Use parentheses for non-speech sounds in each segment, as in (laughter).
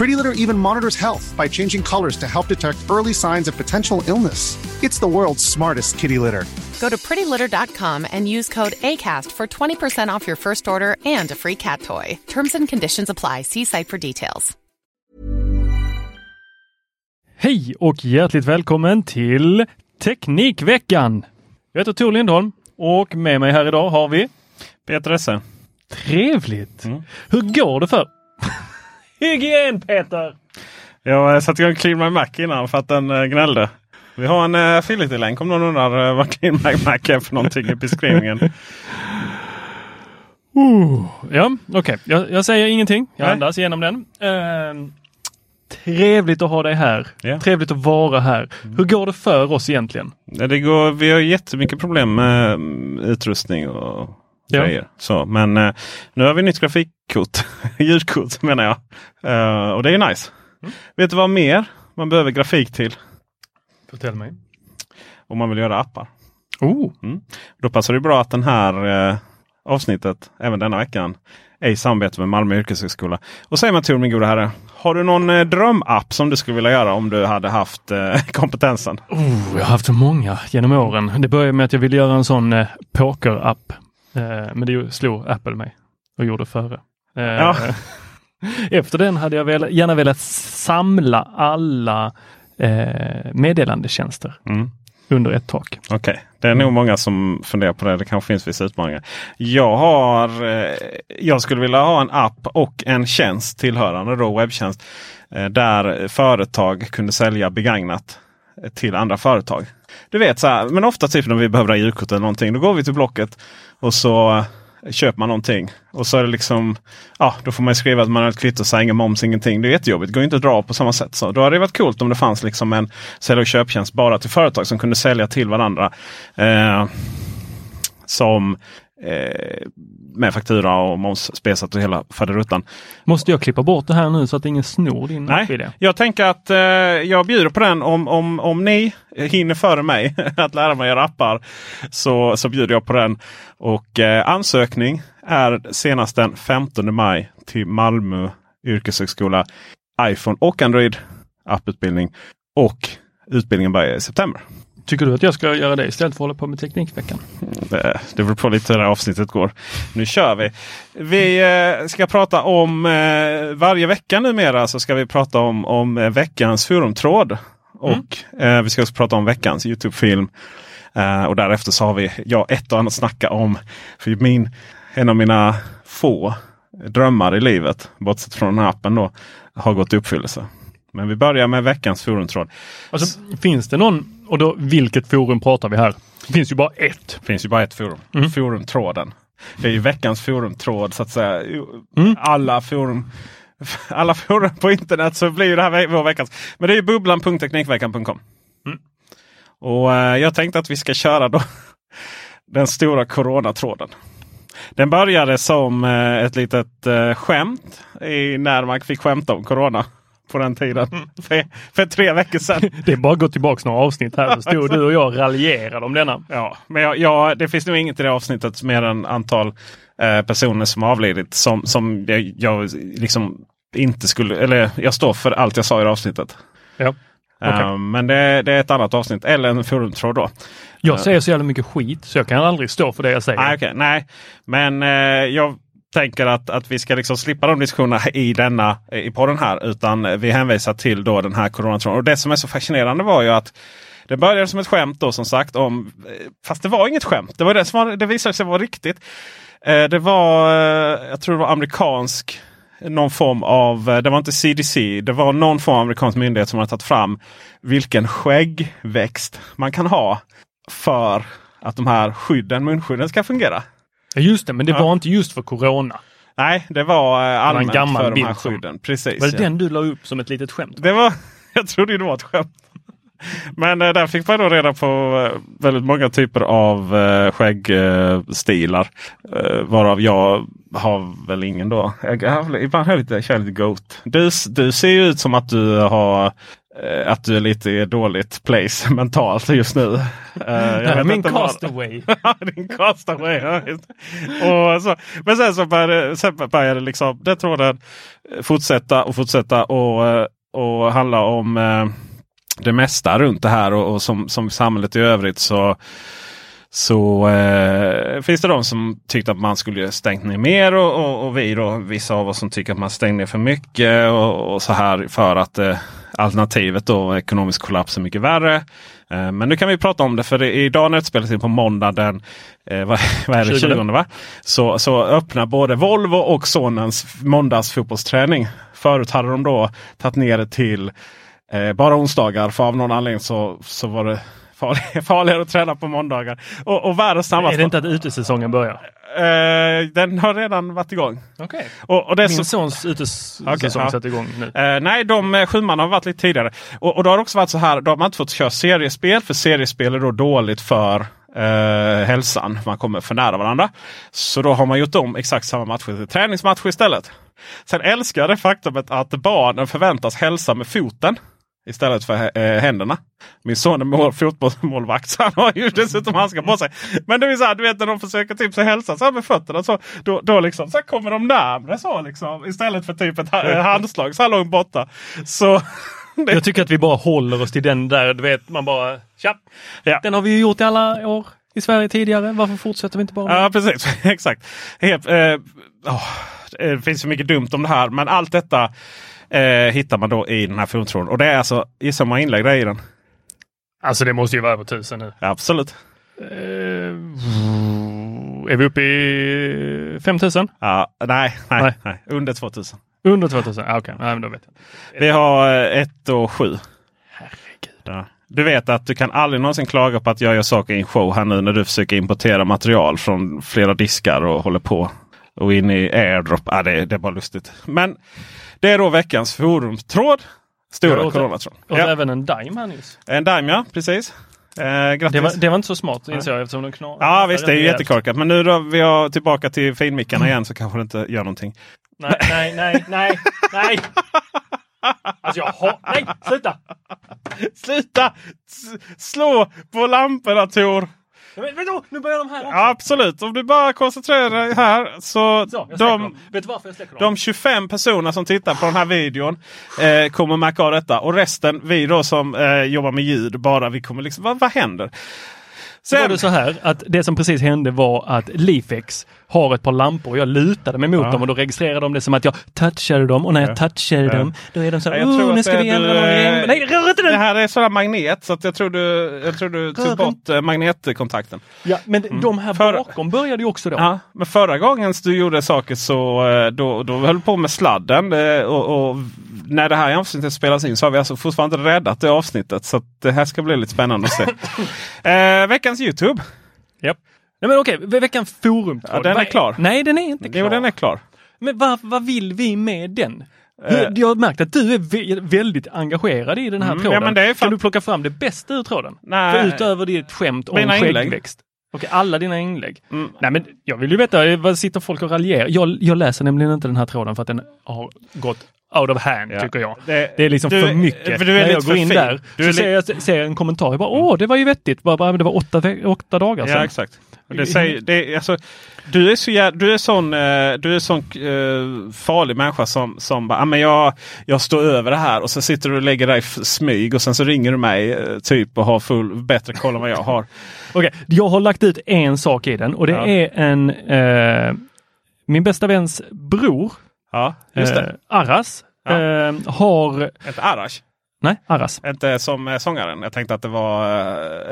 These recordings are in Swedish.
Pretty Litter even monitors health by changing colors to help detect early signs of potential illness. It's the world's smartest kitty litter. Go to prettylitter.com and use code ACAST for 20% off your first order and a free cat toy. Terms and conditions apply. See site for details. Hej och hjärtligt välkommen till Teknikveckan! Jag heter Tor Lindholm och med mig här idag har vi Peter Esse. Trevligt! Mm. Hur går det för? Hygien Peter! Jag satte igång Clean My Mac innan för att den eh, gnällde. Vi har en uh, affiliate-länk om någon undrar uh, vad Clean My Mac är för någonting i beskrivningen. Uh, ja, okej. Jag, jag säger ingenting. Jag Nej. andas igenom den. Ehm, trevligt att ha dig här. Ja. Trevligt att vara här. Hur går det för oss egentligen? Det går, vi har jättemycket problem med mm, utrustning och Ja. grejer. Så, men eh, nu har vi nytt grafikkort. (laughs) Ljudkort menar jag. Eh, och det är nice. Vet du vad mer man behöver grafik till Förtell mig. om man vill göra appar? Oh, Då passar det bra att den här eh, avsnittet, även denna veckan, är i samarbete med Malmö yrkeshögskola. Och säger man till min goda herre, har du någon eh, drömapp som du skulle vilja göra om du hade haft eh, (laughs) kompetensen? oh, jag har haft så många genom åren. Det började med att jag ville göra en sån eh, pokerapp. Eh, men det slog Apple mig och gjorde före. Eh, Ja. (laughs) Efter den hade jag gärna velat samla alla eh, meddelandetjänster Mm. under ett tak. Okej, det är nog många som funderar på det. Det kanske finns vissa utmaningar. Jag har, eh, jag skulle vilja ha en app och en tjänst tillhörande då webbtjänst. Eh, där företag kunde sälja begagnat till andra företag. Du vet så här, men ofta typ när vi behöver ha julkort eller någonting. Då går vi till Blocket och så eh, köper man någonting. Och så är det liksom, ja då får man skriva att man har ett kvitto, så här, ingen moms, ingenting. Det är jättejobbigt, det går inte att dra på samma sätt. Så då hade det varit coolt om det fanns liksom en sälj och köptjänst bara till företag som kunde sälja till varandra. Eh, som eh, med faktura och moms spesat och hela faderuttan. Måste jag klippa bort det här nu så att ingen snor din Nej, app-idé? jag tänker att eh, jag bjuder på den om, om, om ni hinner före mig (laughs) att lära mig göra appar. Så, så bjuder jag på den. Och eh, ansökning är senast den 15 maj till Malmö yrkeshögskola iPhone och Android apputbildning. Och utbildningen börjar i september. Tycker du att jag ska göra det istället för att hålla på med Teknikveckan? Det, det beror på lite hur det här avsnittet går. Nu kör vi! Vi eh, ska prata om eh, varje vecka numera så ska vi prata om, om eh, veckans forumtråd. Och eh, vi ska också prata om veckans Youtube-film. Eh, och därefter så har vi ja, ett och annat att snacka om. För min, en av mina få drömmar i livet, bortsett från den här appen då, har gått i uppfyllelse. Men vi börjar med veckans forumtråd. Alltså, finns det någon, och då vilket forum pratar vi här? Det finns ju bara ett. Det finns ju bara ett forum. Forumtråden. Det är ju veckans forumtråd så att säga. Mm. Alla forum alla forum på internet så blir ju det här vår veckans. Men det är ju bubblan.teknikveckan.com. Mm. Och eh, jag tänkte att vi ska köra då (laughs) den stora coronatråden. Den började som eh, ett litet eh, skämt i när man fick skämta om corona på den tiden. (laughs) För, för tre veckor sedan. (laughs) Det är bara att gå tillbaka några avsnitt här så stod du och jag raljerade om denna. Ja, men jag, jag, det finns nog inget i det avsnittet mer än antal eh, personer som avlidit som, som jag, jag liksom inte skulle, eller jag står för allt jag sa i det avsnittet. Ja. Okej. Eh, men det, det är ett annat avsnitt eller en forumtråd då. Jag säger så jävla mycket skit så jag kan aldrig stå för det jag säger. Nej, okej, nej. men eh, jag tänker att, att vi ska liksom slippa de diskussionerna i denna i podden här. Utan vi hänvisar till då den här coronatråden. Och det som är så fascinerande var ju att det började som ett skämt då som sagt. om eh, Fast det var inget skämt. Det, var det, som var, det visade sig vara riktigt. Eh, det var, eh, jag tror det var amerikansk någon form av, det var inte CDC, det var någon form av amerikansk myndighet som har tagit fram vilken skäggväxt man kan ha för att de här skydden, munskydden ska fungera. Ja, Just det, men det Ja. var inte just för corona. Nej, det var eh, allmänt gammal för de här skydden. Precis. Var det ja. den du la upp som ett litet skämt? Det var, (laughs) jag trodde det var ett skämt. Men eh, där fick man då reda på eh, väldigt många typer av eh, skäggstilar. Eh, varav jag har väl ingen då. Jag väl- ibland har jag lite, kör lite goat. Du, du ser ju ut som att du har att du är lite i dåligt place (laughs) mentalt just nu. Eh, vet min castaway. (laughs) Din castaway. Ja, och så, men sen så började, sen började liksom, den tråden eh, fortsätta och fortsätta och, eh, och handla om eh, det mesta runt det här. Och, och som, som samhället i övrigt så, så eh, finns det de som tyckte att man skulle stängt ner mer och, och, och vi då, vissa av oss som tycker att man stängde ner för mycket och, och så här för att eh, alternativet då ekonomisk kollaps är mycket värre. Eh, men nu kan vi prata om det för idag när det spelas in på måndag den eh, vad, (laughs) vad är det, 20. 20 va? Så, så öppnar både Volvo och sonens måndagsfotbollsträning. Förut hade de då tagit ner det till eh, bara onsdagar för av någon anledning så, så var det farligare, (laughs) farligare att träna på måndagar. Och, och världens snabbaste. Är det inte att utesäsongen börjar? Eh, den har redan varit igång. Okej. Och, och det är Min så, sons (laughs) utesäsong Okej, ja. igång nu. Eh, nej, de eh, sjuman har varit lite tidigare. Och, och då har det också varit så här, då har man inte fått köra seriespel. För seriespel är då dåligt för eh, hälsan. Man kommer för nära varandra. Så då har man gjort om exakt samma matcher till träningsmatcher istället. Sen älskar jag det faktumet att barnen förväntas hälsa med foten. Istället för eh, händerna. Min son är mål, fotbollsmålvakt så han har ju dessutom handskar på sig. Men det är så här, du vet när de försöker typ så hälsa så här med fötterna. Så, då, då liksom, så kommer de närmre så liksom. Istället för typ ett eh, handslag så här långt borta. Så (laughs) det, Jag tycker att vi bara håller oss till den där, du vet, man bara tja. Ja. Den har vi ju gjort i alla år i Sverige tidigare. Varför fortsätter vi inte bara med Ja precis, (laughs) exakt. Helt, eh, åh, det finns så mycket dumt om det här. Men allt detta eh, hittar man då i den här forumtråden. Och det är alltså, gissa hur många inlägg det är i den? Alltså det måste ju vara över tusen nu. Absolut. Eh, är vi uppe i 5000? Ja, nej, nej, Nej. nej, under 2000. Under 2000? Ah, Okej, nej, men då vet jag. Vi har eh, ett och sju. Herregud. Ja. Du vet att du kan aldrig någonsin klaga på att jag gör saker i en show här nu när du försöker importera material från flera diskar och håller på. Och in i airdrop. Ja, det, det är bara lustigt. Men det är då veckans forumtråd. Stora coronatråd. Och Ja. även en Dime här nyss. En Dime ja, precis. Eh. Det var, det var inte så smart inser jag eftersom den knar. Ja visst, det är ju jättekorkat. Men nu då vi har tillbaka till finmickarna igen så kanske det inte gör någonting. Nej, nej, nej, nej, nej. Alltså jag har... Nej, sluta! (laughs) Sluta S- slå på lamporna Tor! Men, du, nu börjar de här också. Ja, absolut, om du bara koncentrerar dig här så, Så, de, Vet du varför jag släcker dem? de 25 personer som tittar på den här videon eh, kommer märka av detta. Och resten, vi då som eh, jobbar med ljud, bara vi kommer liksom, vad, vad händer? Så var Sen, det så här att det som precis hände var att Leafex har ett par lampor och jag lutade mig mot Ja. dem och då registrerade de det som att jag touchade dem och när jag touchade Ja. dem då är de så här, oh, nu ska det- vi ändra någon eh. Nej, rör inte det den! här är sådär magnet så att jag tror du, jag tror du tog bort eh, magnetkontakten. Ja, men de här För- bakom började ju också då. Ja, men förra gången du gjorde saker så eh, då, då höll du på med sladden. Och, och när det här avsnittet spelas in så har vi alltså fortfarande inte räddat det avsnittet. Så det här ska bli lite spännande att se. (laughs) eh, veckans Youtube. Japp. Nej men okej, ve- veckans forum. Ja, den är klar. Nej, den är inte klar. Jo, den är klar. Men vad, vad vill vi med den? Eh. Hur- Jag har märkt att du är vä- väldigt engagerad i den här Mm, tråden. ja, Kan du plocka fram det bästa ur tråden? Nej. För utöver ditt skämt om Mina skäggväxt. Okej, alla dina inlägg. Mm. Nej men jag vill ju veta, eh, vad sitter folk och raljerar? Jag, jag läser nämligen inte den här tråden för att den har gått out of hand Ja. tycker jag. Det- Det, är liksom du- för mycket. för du är När jag går in fin. där Du så ser jag ser en kommentar. Jag bara, åh, det var ju vettigt. Bara, bara, det var åtta, åtta dagar sedan. Ja, exakt. Det säger, det, alltså, du är så jä- du är sån, eh, du är sån eh, farlig människa som, som bara, ah, men jag, jag står över det här och så sitter du och lägger dig i smyg och sen så ringer du mig eh, typ och har full, bättre koll än vad jag har. (laughs) Okej, jag har lagt ut en sak i den och det Ja. är en eh, min bästa väns bror, Ja, just det. eh, Arras, Ja. eh, har... Inte Arash. Nej, Arras. Inte som eh, sångaren. Jag tänkte att det var...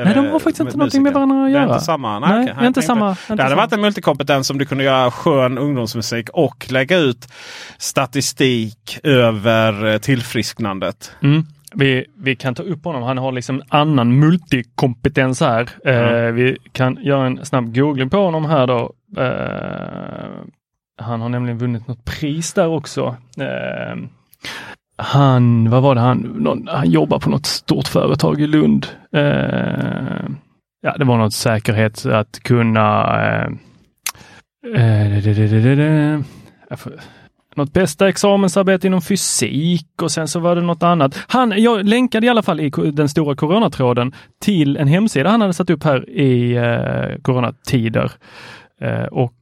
Nej, de har faktiskt inte någonting med varandra att Det är göra. inte samma? Nej, Nej, är inte samma- inte Det hade samma. varit en multikompetens om du kunde göra skön ungdomsmusik och lägga ut statistik över tillfrisknandet. Mm. Vi, vi kan ta upp honom. Han har liksom annan multikompetens här. Eh, vi kan göra en snabb googling på honom här då. Eh, han har nämligen vunnit något pris där också. Eh, han, vad var det han, någon, han jobbar på något stort företag i Lund. Eh, ja, det var något säkerhet att kunna ehm, eh, eh, något bästa examensarbete inom fysik och sen så var det något annat. Han, jag länkade i alla fall i den stora coronatråden till en hemsida han hade satt upp här i eh, coronatider. Eh, och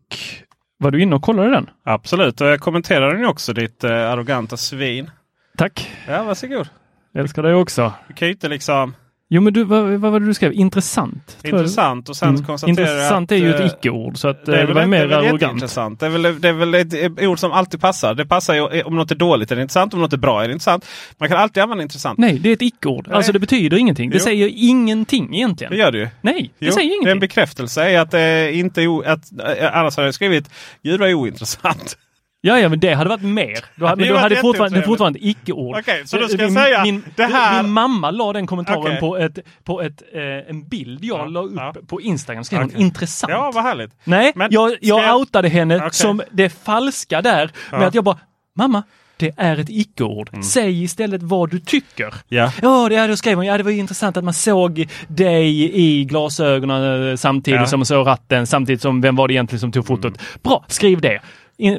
var du inne och kollade den? Absolut, och jag kommenterar den också ditt eh, arroganta svin. Tack! Ja, varsågod. Jag älskar dig också. Du kan ju inte liksom... Jo men du, vad, vad var det du skrev? Intressant? Intressant och sen Mm. konstaterar Intressant att, är ju ett eh, icke-ord så att Det är eh, det var mer det arrogant. jätteintressant. Det är, väl, det är väl ett ord som alltid passar. Det passar ju om något är dåligt är det intressant, om något är bra är det intressant. Man kan alltid använda intressant. Nej, det är ett icke-ord. Alltså det betyder ingenting. Det Jo. säger ingenting egentligen. Det gör det ju. Nej, det Jo, säger det är en ingenting. bekräftelse i att det inte är att, eh, annars hade jag skrivit djur är ointressant. Ja, ja, men det hade varit mer. Då hade, Det men då hade fortfarande, det fortfarande ett icke-ord. Okej, så då ska min, jag säga min, det här- Min mamma la den kommentaren Okej. på, ett, på ett, eh, en bild jag Ja, la upp ja. på Instagram. Skrev hon Okej. intressant. Ja, vad härligt. Nej, Men jag, jag jag- outade henne Okej. som det falska där. Med Ja. att jag bara, mamma, det är ett icke-ord. Mm. Säg istället vad du tycker. Ja. Ja, det, då skrev hon, ja det var intressant att man såg dig i glasögonen eh, samtidigt Ja. som man såg ratten, samtidigt som vem var det egentligen som tog fotot? Bra, skriv det.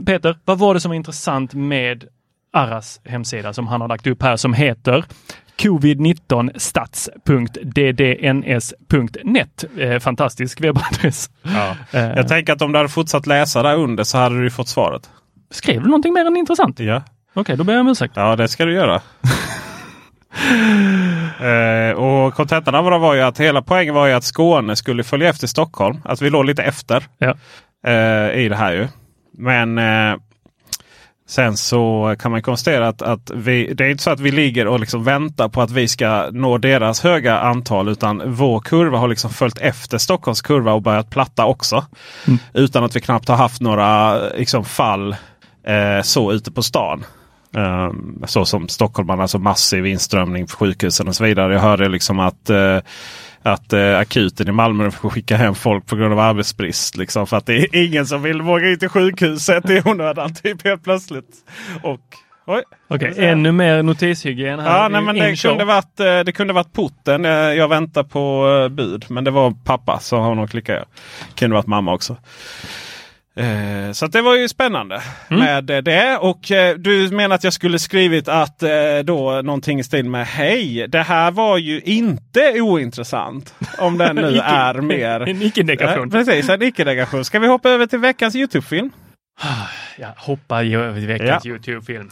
Peter, vad var det som var intressant med Arras hemsida som han har lagt upp här som heter covid-19 stats.ddns.net. Eh, fantastisk webbadress. Ja. (laughs) Eh, Jag tänker att om du hade fortsatt läsa där under så hade du fått svaret. skrev du någonting mer än intressant? Ja, Okej, då ber jag om ursäkt. ja det ska du göra. (laughs) eh, och kontentan av det var ju att hela poängen var ju att Skåne skulle följa efter Stockholm. Att vi låg lite efter Ja. eh, i det här ju. Men eh, sen så kan man konstatera att, att vi, det är inte så att vi ligger och liksom väntar på att vi ska nå deras höga antal. Utan vår kurva har liksom följt efter Stockholms kurva och börjat platta också. Utan att vi knappt har haft några liksom, fall eh, så ute på stan. Um, så som stockholmarna, alltså massiv inströmning på sjukhusen och så vidare. Jag hörde liksom att, eh, att eh, akuten i Malmö får skicka hem folk på grund av arbetsbrist. Liksom, för att det är ingen som vill våga in till sjukhuset i onödan typ helt plötsligt. Och, oj, Okej, säga? ännu mer notishygien här. Ja, Det nej, men en det kunde, varit, eh, det kunde varit porten. Eh, Jag väntar på eh, bud. Men det var pappa så har nog klickat. Kunde varit mamma också. Eh, Så att det var ju spännande Mm. med eh, det. Och eh, du menar att jag skulle skrivit att eh, då någonting i stil med Hej, det här var ju inte ointressant. Om den nu (laughs) är mer... (laughs) En icke-negation. Precis, en icke-negation. Ska vi hoppa över till veckans Youtube-film? (sighs) Ja, hoppa i över till veckans Ja. Youtube-film.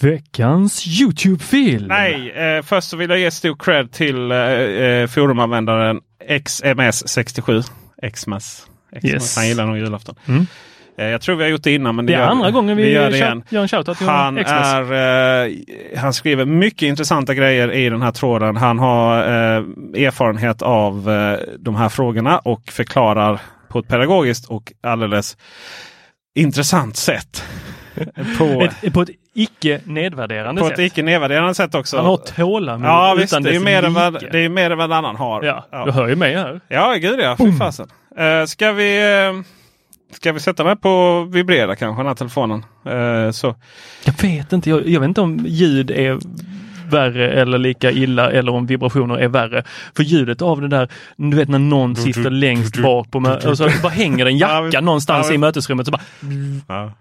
Veckans Youtube-film! Nej, eh, först så vill jag ge stor cred till eh, forumanvändaren XMS67. Xmas. Yes. Han gillar nog julafton. Mm. Eh, jag tror vi har gjort det innan men Det är gör, andra gången vi, gör det shout- igen. gör en shoutout till Han, är, eh, han skriver mycket intressanta grejer i den här tråden. Han har eh, erfarenhet av eh, de här frågorna och förklarar på ett pedagogiskt och alldeles intressant sätt. (laughs) på, Ett, på ett icke nedvärderande på sätt. ett icke nedvärderande sätt också. Han har tålamod Ja utan visst, det är, mer än vad, det är mer än vad en annan har. Ja, ja. du hör ju mig här. ja gud ja, fy fasen. Uh, ska vi eh, Ska vi sätta mig på vibrera kanske den här telefonen? Eh, så. Jag vet inte, jag, jag vet inte om ljud är värre eller lika illa eller om vibrationer är värre. För ljudet av det där, du vet när någon sitter längst bak på och så bara hänger en Ja, jacka någonstans Ja, i mötesrummet så bara Ja.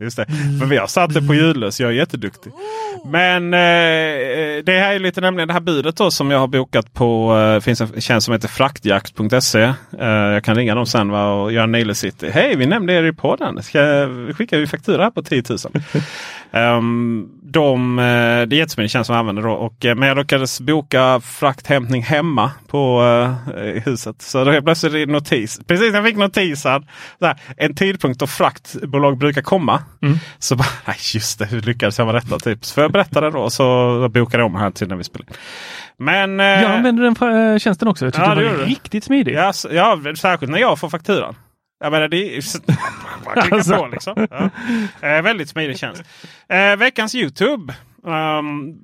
Just det. Men vi har satt det på ljudlös. Jag är jätteduktig. Men eh, det här är lite nämligen det här budet då som jag har bokat på. Eh, finns en tjänst som heter fraktjakt.se. Eh, jag kan ringa dem sen va, och göra en nail city. Hej, vi nämnde er i podden. Ska vi faktura här på 10 000. um, de, eh, det är jättesmidig tjänst som jag använder då. Och, eh, men jag lyckades boka frakthämtning hemma på eh, huset. Så då plötsligt är det notis. Precis när jag fick notisen. Där, en tidpunkt då fraktbolag brukar komma. Mm. Så bara, (laughs) nej just det, hur lyckades jag med detta? Typ. Så får jag berätta det då så bokade jag om här till när vi spelar in. Men, eh, Jag använder den eh, tjänsten också. Jag tyckte Ja, det var riktigt smidig. ja, s- ja, särskilt när jag får fakturan. Jag menar, det är (laughs) Alltså. på liksom. Ja. Eh, väldigt smidig tjänst. Eh, veckans Youtube. Um,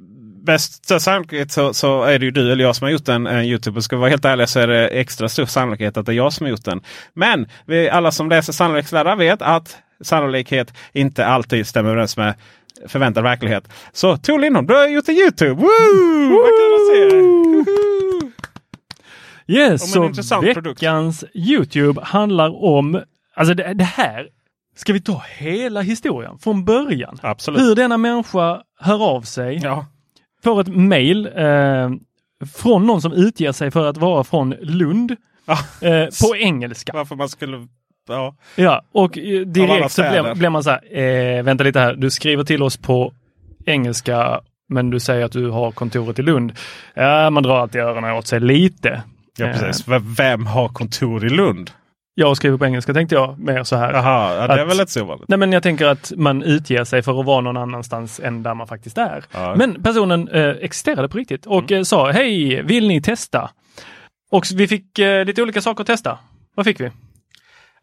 bäst sannolikhet så, så är det ju du eller jag som har gjort en, en Youtube. Ska vi vara helt ärliga så är det extra stor sannolikhet att det är jag som har gjort den. Men vi, alla som läser sannolikhetslära vet att sannolikhet inte alltid stämmer överens med förväntad verklighet. Så Tor Lindholm, du har gjort en Youtube! Woo! Vad kul att se! Yes, så intressant produkt. veckans Youtube handlar om, alltså det, det här, ska vi ta hela historien från början? Absolut. Hur denna människa hör av sig, Ja. får ett mail eh, från någon som utger sig för att vara från Lund Ja. eh, på engelska. Varför man skulle... Ja. Ja, och eh, direkt så städer. blev, blev man så här, eh, vänta lite här, du skriver till oss på engelska men du säger att du har kontoret i Lund. Ja, man drar alltid öronen åt sig lite. Ja, Eh, precis. V- Vem har kontor i Lund? Jag skriver på engelska tänkte jag mer så här. Jaha, ja, det är Att- väl inte så ovanligt. Nej men jag tänker att man utger sig för att vara någon annanstans än där man faktiskt är. Ja. Men personen eh, existerade på riktigt och Mm. eh, sa hej, vill ni testa? Och vi fick eh, lite olika saker att testa. Vad fick vi?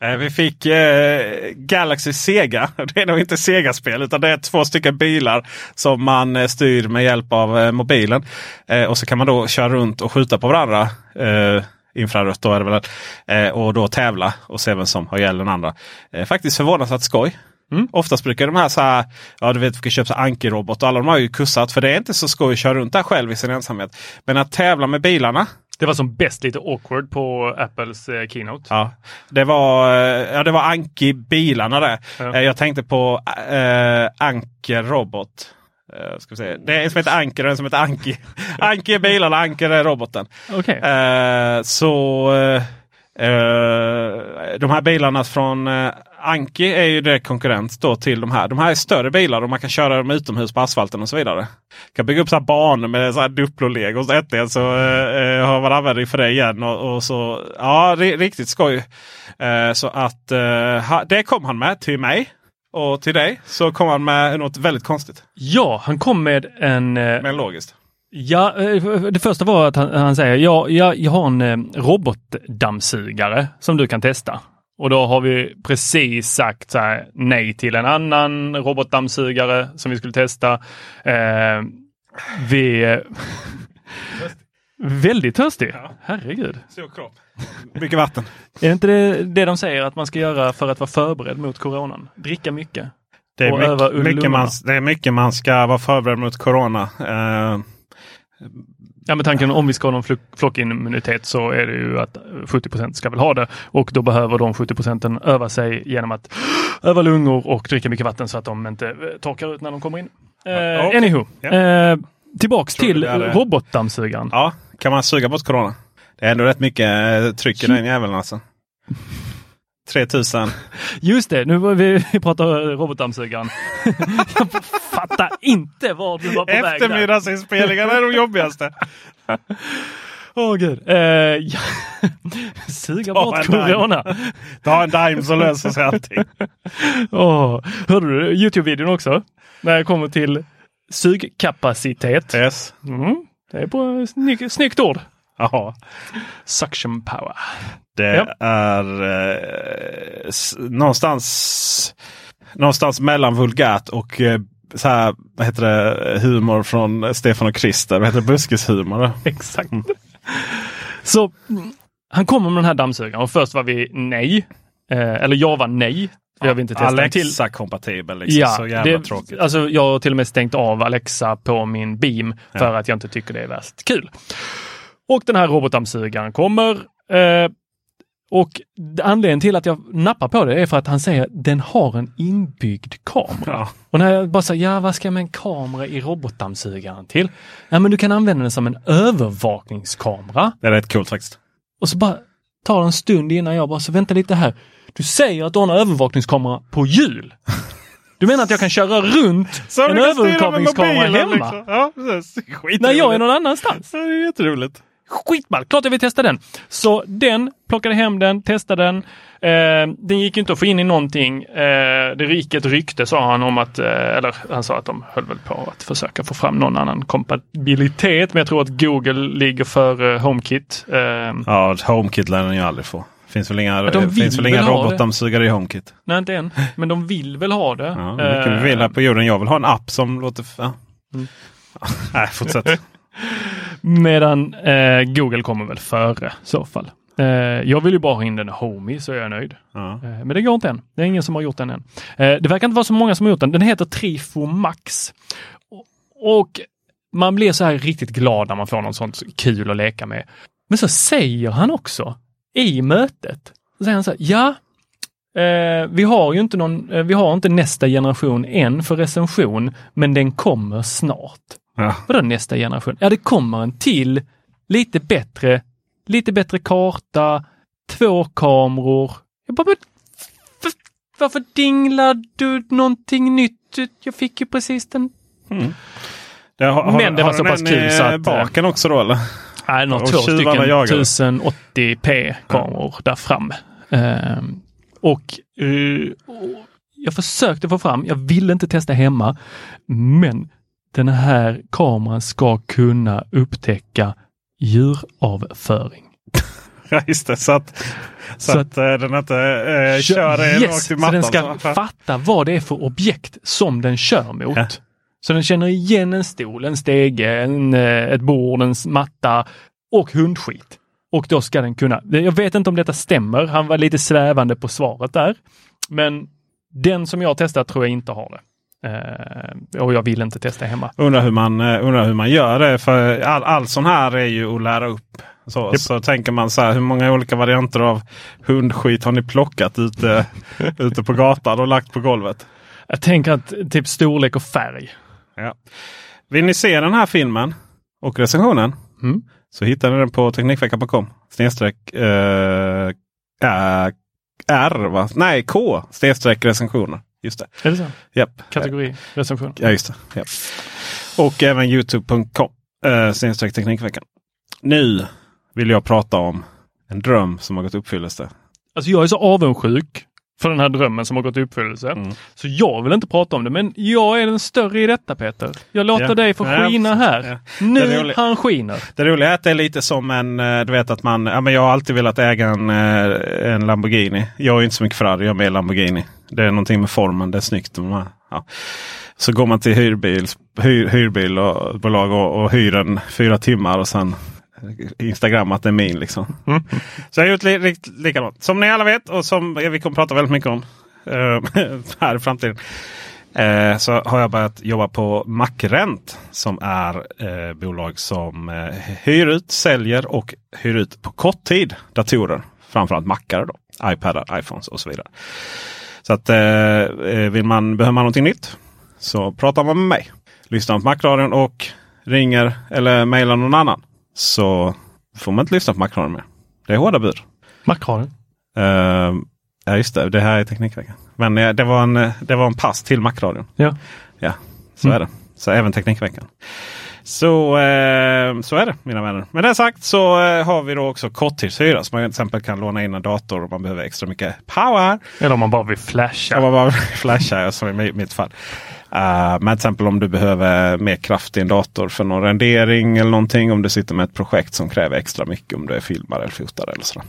Eh, Vi fick eh, Galaxy Sega. (laughs) Det är nog inte Sega-spel utan det är två stycken bilar som man eh, styr med hjälp av eh, mobilen. Eh, och så kan man då köra runt och skjuta på varandra. Eh, infrarött då är det väl. Eh, och då tävla och se vem som har ihjäl den andra. Faktiskt förvånansvärt skoj. Mm. Oftast brukar de här så här, ja du vet vi kan köpa Anki-robot och alla de har ju kussat för det är inte så skoj att köra runt där själv i sin ensamhet. Men att tävla med bilarna Det var som bäst lite awkward på Apples eh, keynote. Ja, det var, eh, ja, det var Anki-bilarna där. Ja. Eh, Jag tänkte på äh, Anker Robot. Eh, ska vi se. Det är en som heter Anker och en som heter Anki. (laughs) Anki är bilarna, Anker är roboten. Okej. Eh, så eh, eh, de här bilarna från eh, Anki är ju direkt konkurrent då till de här. De här är större bilar och man kan köra dem utomhus på asfalten och så vidare. kan bygga upp så här banor med så här Duplo-lego. Så äntligen så eh, har man användning för det igen. Och, och så, ja, ri- riktigt skoj. Eh, så att eh, det kom han med till mig. Och till dig så kom han med något väldigt konstigt. Ja, han kom med en... eh, Men logiskt. Ja, eh, det första var att han, han säger ja, ja, jag har en eh, robotdammsugare som du kan testa. Och då har vi precis sagt här, nej till en annan robotdammsugare som vi skulle testa. Eh, vi... väldigt törstig. Herregud. Stor kropp. Mycket vatten. Är det inte det, det de säger att man ska göra för att vara förberedd mot coronan? Dricka mycket. Det är, Och mycket, mycket man, det är mycket man ska vara förberedd mot corona. Eh, Ja, med tanken om vi ska ha någon flock- flockimmunitet så är det ju att 70% ska väl ha det och då behöver de 70 procenten öva sig genom att öva lungor och dricka mycket vatten så att de inte eh, torkar ut när de kommer in. Eh, okej. Anywho, Ja. eh, tillbaks Tror till robotdammsugaren. ja, kan man suga bort corona? Det är ändå rätt mycket eh, tryck i den jäveln alltså. 3000. Just det, nu var vi, vi pratar robotdammsugaren. (laughs) Jag fattar inte var du var på väg. Eftermiddagsinspelningarna är de jobbigaste. Åh gud. Eh, ja. Suga Ta bort dime. corona. Ta en dime så löser sig allting. Åh, hörde du Youtube-videon också? När jag kommer till sugkapacitet. Yes. Mm, det är på snygg, snyggt ord. Jaha. Suction power. Det Ja. är eh, någonstans, någonstans mellan vulgärt och eh, så här, vad heter det, humor från Stefan och Krister. Vad heter det? Buskishumor. (laughs) Exakt. Så mm, han kommer med den här dammsugaren och först var vi nej. Eh, eller jag var nej. Jag vill inte testa en till. Alexa-kompatibel. Liksom. så jävla det, tråkigt. Alltså jag har till och med stängt av Alexa på min Beam för att jag inte tycker det är värst kul. Och den här robotdammsugaren kommer. Eh, Och anledningen till att jag nappar på det är för att han säger den har en inbyggd kamera. Ja. Och när jag bara säger, ja vad ska jag med en kamera i robotdammsugaren till? Ja men du kan använda den som en övervakningskamera. Det är rätt coolt faktiskt. Och så bara tar det en stund innan jag bara, så vänta lite här. Du säger att du har en övervakningskamera på hjul. Du menar att jag kan köra runt (laughs) en övervakningskamera hemma? liksom. Ja, precis. När jag är någon annanstans? Ja, det är jätteroligt. Skitball! Klart jag vill testa den. Så den, plockade hem den, testade den. Eh, den gick inte att få in i någonting. Eh, det gick ett rykte sa han om att, eh, eller han sa att de höll väl på att försöka få fram någon annan kompatibilitet. Men jag tror att Google ligger för eh, HomeKit. Eh, Ja, HomeKit lär den ju aldrig få. Finns väl inga, de finns väl inga robotdammsugare i HomeKit? nej, inte än. Men de vill väl ha det. Ja, mycket vi Eh, vill här på jorden. Jag vill ha en app som låter... Ja. Mm. Nej, fortsätt. (laughs) Medan eh, Google kommer väl före i så fall. Eh, jag vill ju bara ha in den i Homey så är jag nöjd. Ja. Eh, Men det går inte än. Det är ingen som har gjort den än. Eh, Det verkar inte vara så många som har gjort den. Den heter Trifo Max. Och- Och man blir så här riktigt glad när man får något sånt kul att leka med. Men så säger han också i mötet, så säger han så här, ja, eh, vi har ju inte någon, eh, vi har inte nästa generation än för recension, men den kommer snart. Ja. Vadå nästa generation? Ja, det kommer en till, lite bättre, lite bättre karta, två kameror. Jag bara, men, varför dinglar du någonting nytt? Jag fick ju precis den. Det har, Men det var så pass kul så eh, att, baken också då eller? Nej, den har två stycken jagar. 1080p kameror där framme. Ehm, och, eh, och jag försökte få fram, jag ville inte testa hemma, men den här kameran ska kunna upptäcka djuravföring. Ja just det, så att, så Så att, eh, den inte eh, kör en yes, rakt i så mattan. den ska så. fatta vad det är för objekt som den kör mot. Ja. Så den känner igen en stol, en stege, en, eh, ett bord, en matta och hundskit. Och då ska den kunna, jag vet inte om detta stämmer, han var lite svävande på svaret där. Men den som jag testat tror jag inte har det. Eh, och jag vill inte testa hemma. Undrar hur man, eh, undrar hur man gör det. För all, all sån här är ju att lära upp. Så, Japp. så tänker man så här, hur många olika varianter av hundskit har ni plockat ute, (laughs) ute på gatan och lagt på golvet? Jag tänker att typ storlek och färg. Ja. Vill ni se den här filmen och recensionen Mm. så hittar ni den på Teknikveckan.com. Snedstreck ä- R va? Nej K snedstreck recensioner. Just det. Är det så? Japp. Kategori, recension. Ja, just det. Japp. Och även Youtube.com eh, Teknikveckan. Nu vill jag prata om en dröm som har gått i uppfyllelse. Alltså jag är så avundsjuk för den här drömmen som har gått i uppfyllelse. Mm. Så jag vill inte prata om det, men jag är den större i detta Peter. Jag låter Ja. dig få Ja, skina här. Ja. Nu han skiner. Det roliga är att det är lite som en, eh, du vet att man, ja men jag har alltid velat äga en, eh, en Lamborghini. Jag är inte så mycket Ferrari, jag är mer Lamborghini. Det är någonting med formen, det är snyggt. Ja. Så går man till hyrbil, hyr, hyrbilbolag och, och hyr en fyra timmar och sen Instagram att det är min. Liksom. Mm. Så jag har gjort li, li, likadant. Som ni alla vet och som vi kommer prata väldigt mycket om eh, (laughs) här i framtiden. Eh, så har jag börjat jobba på Macrent som är eh, bolag som eh, hyr ut, säljer och hyr ut på kort tid datorer. Framförallt Macar då, iPadar, iPhones och så vidare. Så att eh, eh vill man, behöver man någonting nytt så pratar man med mig. Lyssnar på Macradion och ringer eller mejlar någon annan så får man inte lyssna på Macradion mer. Det är hårda bud. Macradion. Uh, ja just det, det här är Teknikveckan. Men eh, det, var en, det var en pass till Macradion. Ja. Ja, så är det. Så även Teknikveckan. Så, eh, så är det mina vänner. Med det sagt så eh, har vi då också korttidshyra. Så man till exempel kan låna in en dator om man behöver extra mycket power. Eller om man bara vill flasha. Kan man bara flasha som i mi- mitt fall. Uh, men till exempel om du behöver mer kraft i en dator för någon rendering eller någonting. Om du sitter med ett projekt som kräver extra mycket om du är filmare eller fotare. Eller sådär.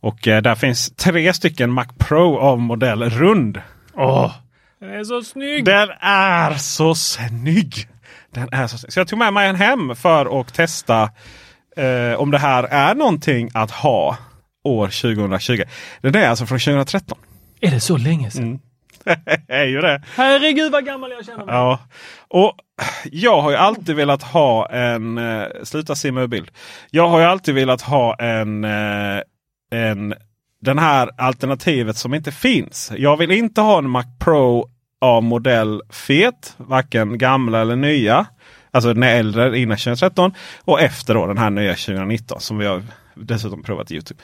Och eh, där finns tre stycken Mac Pro av modell rund. Åh, den är så snygg! Den är så snygg! Den är så, snygg. så jag tog med mig en hem för att testa eh, om det här är någonting att ha år 2020. Den är alltså från 2013. Är det så länge sedan? (laughs) är ju det. Herregud vad gammal jag känner mig. Ja. Och jag har ju alltid velat ha en... Eh, sluta simma ur bild. Jag har ju alltid velat ha en, eh, en den här alternativet som inte finns. Jag vill inte ha en Mac Pro av modell fet. Varken gamla eller nya. Alltså den äldre innan 2013 och efter då den här nya 2019 som vi har dessutom provat i Youtube.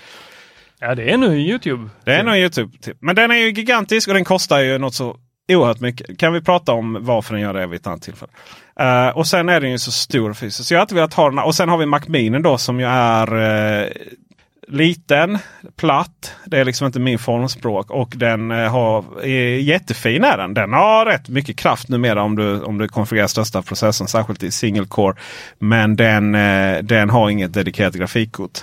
Ja, det är nu Youtube. Det är nog Youtube. Typ. Men den är ju gigantisk och den kostar ju något så oerhört mycket. Kan vi prata om varför den gör det vid ett annat tillfälle. Uh, och sen är den ju så stor fysiskt. Så jag har alltid velat ha den. Och sen har vi Mac Mini då som ju är uh, liten, platt. Det är liksom inte min formspråk. Och den uh, har, är jättefin är den. Den har rätt mycket kraft numera om du, om du konfigurerar största processorn. Särskilt i single core. Men den, den har inget dedikerat grafikkort.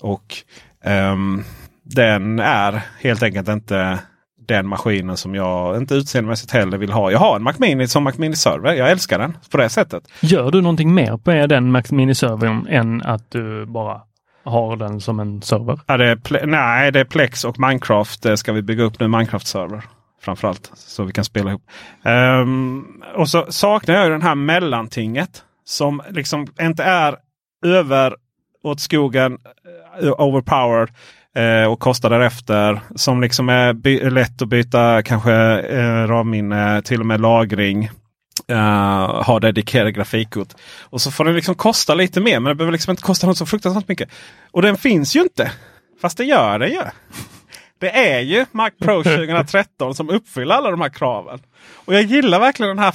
Och um, den är helt enkelt inte den maskinen som jag inte utseendemässigt heller vill ha. Jag har en Mac Mini som Mac Mini server. Jag älskar den på det sättet. Gör du någonting mer på den Mac Mini servern än att du bara har den som en server? Ja, det är nej, det är Plex och Minecraft. Det ska vi bygga upp nu. Minecraft-server framförallt. Så vi kan spela ihop. Um, och så saknar jag den här mellantinget. Som liksom inte är över åt skogen, overpowered eh, och kostar därefter. Som liksom är lätt att byta kanske eh, ramminne, till och med lagring. Uh, ha dedikerade grafikkort. Och så får den liksom kosta lite mer men det behöver liksom inte kosta något så fruktansvärt mycket. Och den finns ju inte. Fast det gör den ju. Det är ju Mac Pro 2013 som uppfyller alla de här kraven. Och jag gillar verkligen den här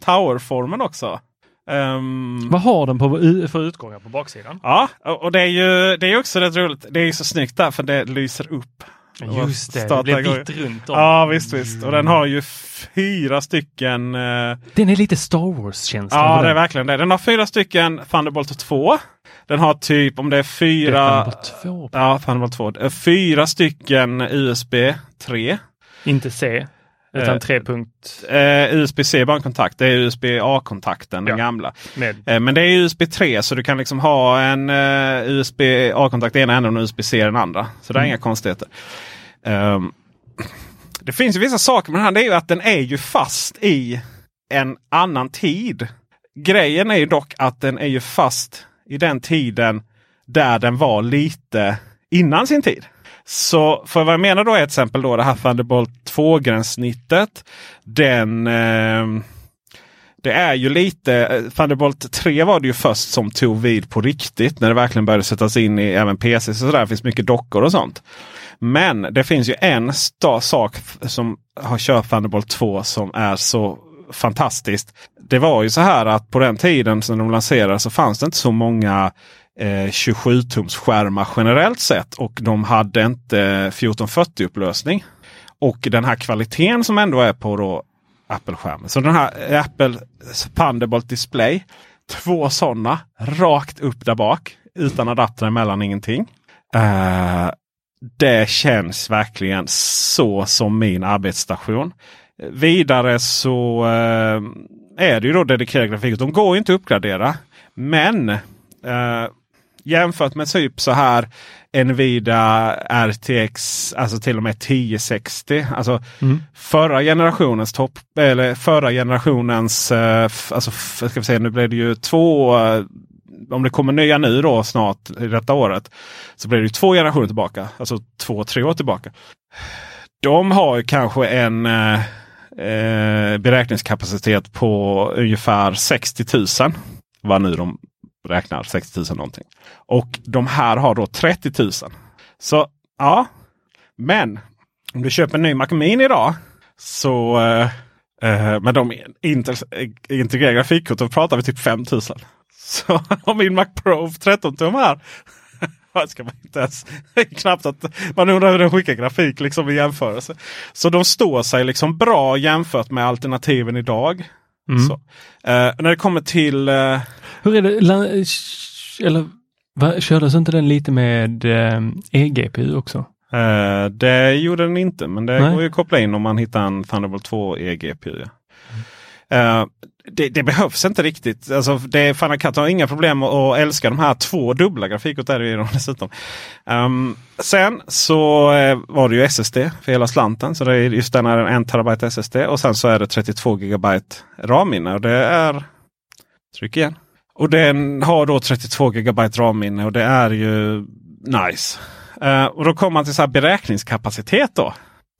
Tower-formen också. Um, Vad har den på, för utgångar på baksidan? Ja, och det är ju det är också rätt roligt. Det är så snyggt där för det lyser upp. Just det, det blir vitt runt om. Ja visst, visst. Och den har ju fyra stycken. Uh... Den är lite Star Wars-känsla. Ja, det är verkligen det. Den har fyra stycken Thunderbolt 2. Den har typ om det är fyra. Det är Thunderbolt 2. Ja, Thunderbolt 2. Fyra stycken USB 3. Inte C. Utan 3 punkt... Eh, USB-C är bara en kontakt. Det är USB-A-kontakten, den gamla. Eh, men det är USB 3 så du kan liksom ha en eh, USB-A-kontakt i ena änden och USB-C i den andra. Så det är mm. inga konstigheter. Um, det finns ju vissa saker med den här. Det är ju att den är ju fast i en annan tid. Grejen är ju dock att den är ju fast i den tiden där den var lite innan sin tid. Så för vad jag menar då är till exempel då det här Thunderbolt 2-gränssnittet. Den eh, det är ju lite, eh, Thunderbolt 3 var det ju först som tog vid på riktigt. När det verkligen började sättas in i även PC. Så där finns mycket dockor och sånt. Men det finns ju en sak som har kört Thunderbolt 2 som är så fantastiskt. Det var ju så här att på den tiden som de lanserade så fanns det inte så många eh, 27-tums skärmar generellt sett. Och de hade inte eh, 1440 upplösning. Och den här kvaliteten som ändå är på då Apple-skärmen. Så den här eh, Apple Thunderbolt Display. Två sådana rakt upp där bak. Utan adapter emellan ingenting. Uh, det känns verkligen så som min arbetsstation. Vidare så uh, är det ju då dedikerad grafik. De går inte att uppgradera. Men Eh, jämfört med typ så här Nvidia RTX, alltså till och med 1060. Alltså Mm. förra generationens topp, eller förra generationens, eh, alltså ska vi säga, nu blir det ju två, eh, om det kommer nya nu då snart i detta året. Så blir det ju två generationer tillbaka, alltså två, tre år tillbaka. De har ju kanske en eh, eh, beräkningskapacitet på ungefär 60 000. Vad nu de räknar, 60 000 någonting. Och de här har då 30 000. Så ja, men om du köper en ny Mac Mini idag så eh, eh med de eh, integrerade grafikkorten pratar vi typ 5 000. (laughs) Så om min Mac Pro 13 tum här (laughs) ska man inte ens, (laughs) knappt att man undrar hur den skickar grafik liksom i jämförelse. Så de står sig liksom bra jämfört med alternativen idag. Mm. Eh, när det kommer till eh, Hur är det? Eller va, kördes inte den lite med eh, eGPU också? Eh, det gjorde den inte, men det Nej. går ju att koppla in om man hittar en Thunderbolt 2 eGPU. Ja. Det, det behövs inte riktigt. Alltså, det, Final Cut har inga problem att, älska de här två dubbla grafikkorten. dessutom. Um, sen så eh, var det ju SSD för hela slanten. Så det är just den här en terabyte SSD och sen så är det 32 gigabyte RAM-minne. Och det är Tryck igen. Och den har då 32 gigabyte RAM-minne och det är ju nice. Uh, och då kommer man till så här beräkningskapacitet då.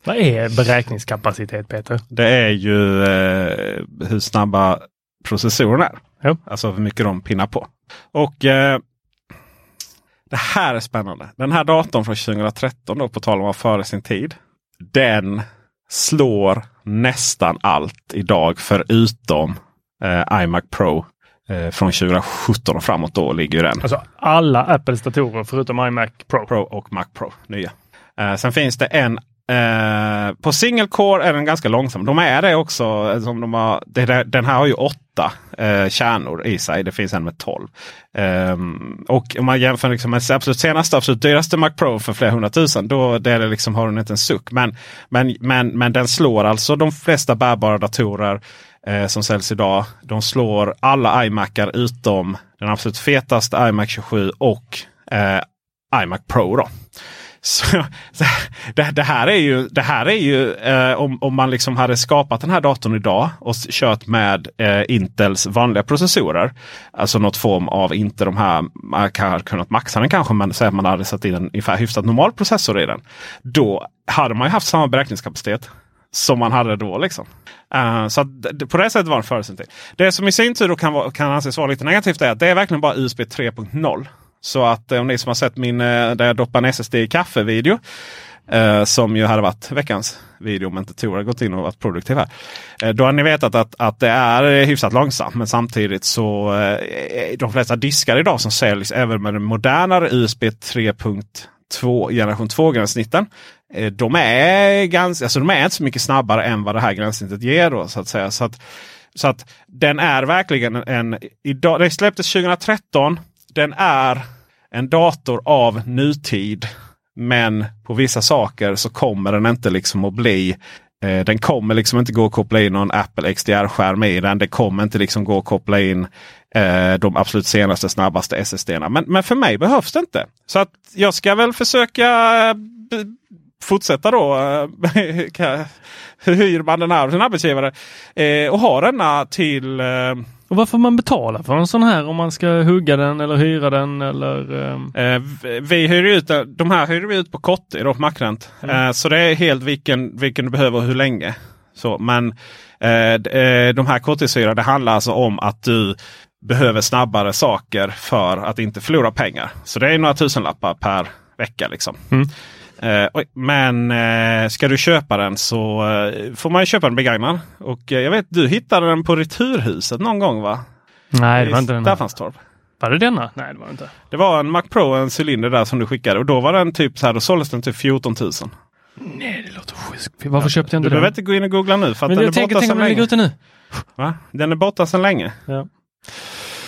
Vad är beräkningskapacitet Peter? Det är ju eh, hur snabba processorerna är. Ja. Alltså hur mycket de pinnar på. Och eh, det här är spännande. Den här datorn från 2013 då på tal om att före sin tid. Den slår nästan allt idag förutom eh, iMac Pro. Eh, från 2017 och framåt då ligger den. Alltså alla Apples datorer förutom iMac Pro. Pro och Mac Pro nya. Eh, sen finns det en eh, på single core är den ganska långsam. De är det också. Eh, som de har, det, den här har ju åtta eh, kärnor i sig. Det finns en med tolv. Ehm, och om man jämför liksom med absolut senaste, absolut dyraste Mac Pro för flera hundratusen. Då det är det liksom, har den inte en suck. Men, men, men, men den slår alltså de flesta bärbara datorer eh, som säljs idag. De slår alla iMacar utom den absolut fetaste iMac 27 och eh, iMac Pro. Då. Så, så det, det här är ju, det här är ju eh, om, om man liksom hade skapat den här datorn idag och kört med eh, Intels vanliga processorer. Alltså något form av, inte de här, man kan ha kunnat maxa den kanske, men säg att man hade satt in en ungefär hyfsat normal processor i den. Då hade man ju haft samma beräkningskapacitet som man hade då. Liksom. Uh, så att på det sättet var det en sin. Det som i sin tur då kan, vara, kan anses vara lite negativt är att det är verkligen bara USB 3.0. Så att eh, om ni som har sett min eh, där jag doppar en SSD i kaffe-video. Eh, som ju hade varit veckans video om inte Tor hade gått in och varit produktiv här. Eh, då har ni vetat att, att det är hyfsat långsamt. Men samtidigt så eh, de flesta diskar idag som säljs även med den modernare USB 3.2 generation 2 gränssnitten. Eh, de är ganska, alltså de är inte så mycket snabbare än vad det här gränssnittet ger. Då, så att säga. Så att, så att den är verkligen en, idag, det släpptes 2013. Den är en dator av nutid. Men på vissa saker så kommer den inte liksom att bli eh, den kommer liksom inte gå att koppla in någon Apple XDR-skärm i den. Det kommer inte liksom gå att koppla in eh, de absolut senaste snabbaste SSD-erna. Men, men för mig behövs det inte. Så att jag ska väl försöka eh, fortsätta då. Eh, (laughs) hur hyr man den här av sin arbetsgivare? Eh, och ha denna till eh, eh, Och varför man betalar för en sån här om man ska hugga den eller hyra den eller? ehm, Eh, vi hyr ut, den- de här hyr vi ut på Kotte då, på Macrent. Eh, så det är helt vilken, vilken du behöver och hur länge. Så, men eh, eh, de här korttidshyra det handlar alltså om att du behöver snabbare saker för att inte förlora pengar. Så det är några tusenlappar per vecka. liksom. Mm. Eh, oj, men eh, ska du köpa den så eh, får man ju köpa den begagnad. Och jag vet du hittade den på Returhuset någon gång va? Nej, det var inte den. här. Staffanstorp. Var det denna? Nej, det var det inte. Det var en Mac Pro, en cylinder där som du skickade. Och då var den typ så här, då såldes den typ 14 000. Nej, det låter sjukt. Varför köpte jag Du inte behöver den? inte gå in och googla nu för att Men den är jag tänker, borta tänk sedan länge. ute nu. Va? Den är borta sedan länge. Ja.